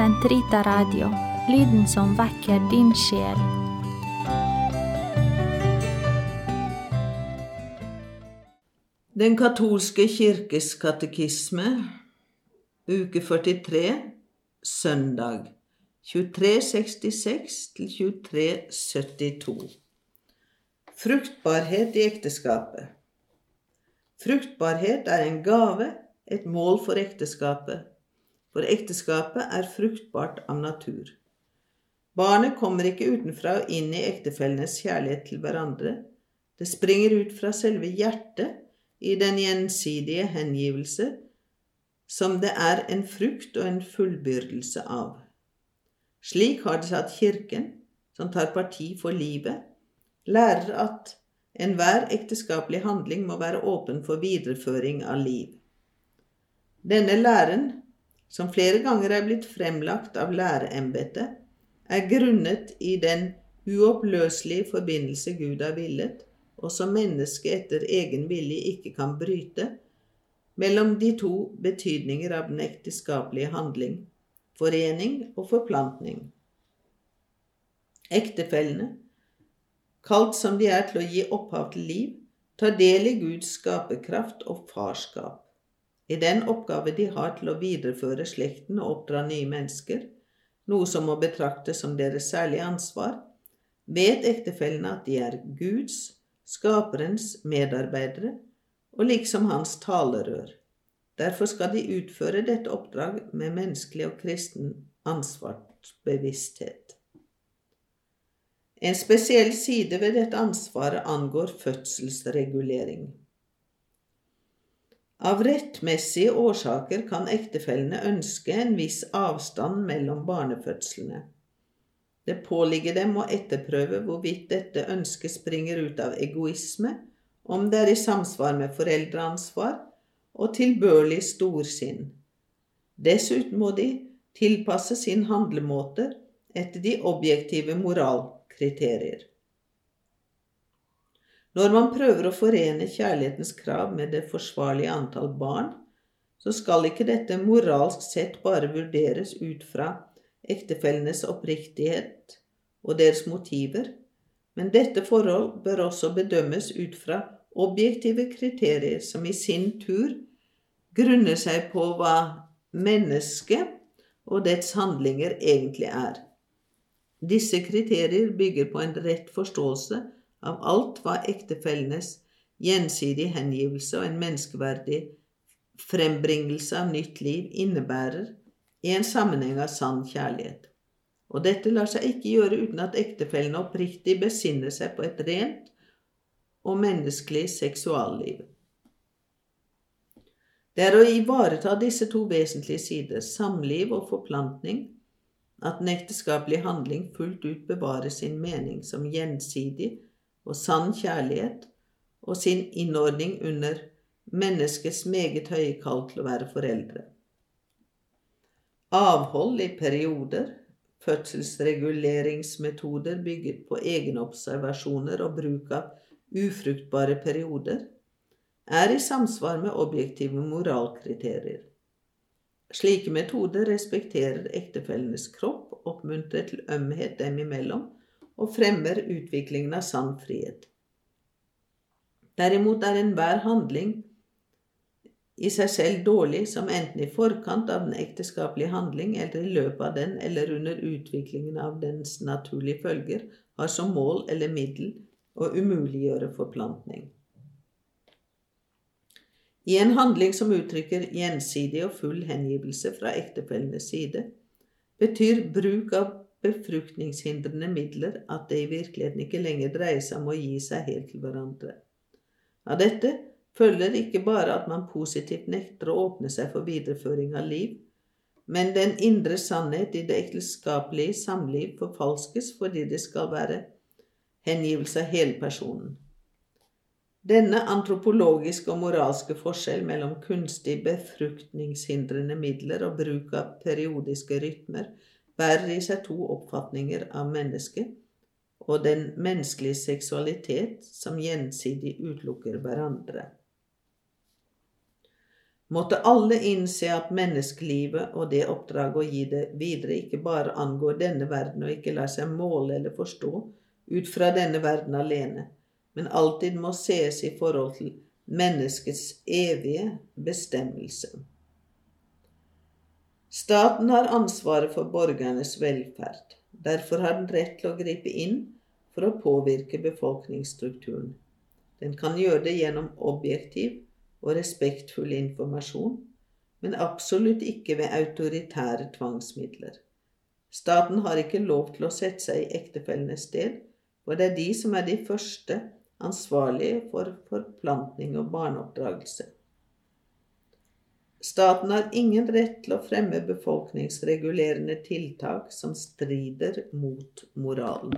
Sentrita Radio, lyden som vekker din sjel. Den katolske kirkes katekisme, uke 43, søndag 2366 til 2372. Fruktbarhet i ekteskapet. Fruktbarhet er en gave, et mål for ekteskapet. For ekteskapet er fruktbart av natur. Barnet kommer ikke utenfra og inn i ektefellenes kjærlighet til hverandre. Det springer ut fra selve hjertet i den gjensidige hengivelse som det er en frukt og en fullbyrdelse av. Slik har det seg at Kirken, som tar parti for livet, lærer at enhver ekteskapelig handling må være åpen for videreføring av liv. Denne læren, som flere ganger er blitt fremlagt av læreembetet, er grunnet i den uoppløselige forbindelse Gud har villet, og som mennesket etter egen vilje ikke kan bryte, mellom de to betydninger av den ekteskapelige handling, forening og forplantning. Ektefellene, kalt som de er til å gi opphav til liv, tar del i Guds skaperkraft og farskap. I den oppgave de har til å videreføre slekten og oppdra nye mennesker, noe som må betraktes som deres særlige ansvar, vet ektefellene at de er Guds, skaperens medarbeidere og liksom hans talerør. Derfor skal de utføre dette oppdrag med menneskelig og kristen ansvarsbevissthet. En spesiell side ved dette ansvaret angår fødselsregulering. Av rettmessige årsaker kan ektefellene ønske en viss avstand mellom barnefødslene. Det påligger dem å etterprøve hvorvidt dette ønsket springer ut av egoisme, om det er i samsvar med foreldreansvar og tilbørlig storsinn. Dessuten må de tilpasse sin handlemåte etter de objektive moralkriterier. Når man prøver å forene kjærlighetens krav med det forsvarlige antall barn, så skal ikke dette moralsk sett bare vurderes ut fra ektefellenes oppriktighet og deres motiver, men dette forhold bør også bedømmes ut fra objektive kriterier som i sin tur grunner seg på hva mennesket og dets handlinger egentlig er. Disse kriterier bygger på en rett forståelse av alt hva ektefellenes gjensidig hengivelse og en menneskeverdig frembringelse av nytt liv innebærer i en sammenheng av sann kjærlighet. Og dette lar seg ikke gjøre uten at ektefellene oppriktig besinner seg på et rent og menneskelig seksualliv. Det er å ivareta disse to vesentlige sider, samliv og forplantning, at en ekteskapelig handling fullt ut bevarer sin mening som gjensidig og sann kjærlighet og sin innordning under menneskets meget høye kall til å være foreldre avhold i perioder, fødselsreguleringsmetoder bygget på egenobservasjoner og bruk av ufruktbare perioder, er i samsvar med objektive moralkriterier. Slike metoder respekterer ektefellenes kropp, oppmuntrer til ømhet dem imellom og fremmer utviklingen av sann frihet. Derimot er enhver handling i seg selv dårlig som enten i forkant av den ekteskapelige handling eller i løpet av den eller under utviklingen av dens naturlige følger, har som mål eller middel å umuliggjøre forplantning. I en handling som uttrykker gjensidig og full hengivelse fra ektefellenes side, betyr bruk av befruktningshindrende midler at det i virkeligheten ikke lenger dreier seg om å gi seg helt til hverandre. Av dette følger ikke bare at man positivt nekter å åpne seg for videreføring av liv, men den indre sannhet i det ekteskapelige samliv forfalskes fordi det skal være hengivelse av hele personen. Denne antropologiske og moralske forskjell mellom kunstig befruktningshindrende midler og bruk av periodiske rytmer bærer i seg to oppfatninger av mennesket og den menneskelige seksualitet som gjensidig utelukker hverandre. måtte alle innse at menneskelivet og det oppdraget å gi det videre ikke bare angår denne verden og ikke lar seg måle eller forstå ut fra denne verden alene, men alltid må sees i forhold til menneskets evige bestemmelse. Staten har ansvaret for borgernes velferd. Derfor har den rett til å gripe inn for å påvirke befolkningsstrukturen. Den kan gjøre det gjennom objektiv og respektfull informasjon, men absolutt ikke ved autoritære tvangsmidler. Staten har ikke lov til å sette seg i ektefellenes sted, for det er de som er de første ansvarlige for forplantning og barneoppdragelse. Staten har ingen rett til å fremme befolkningsregulerende tiltak som strider mot moralen.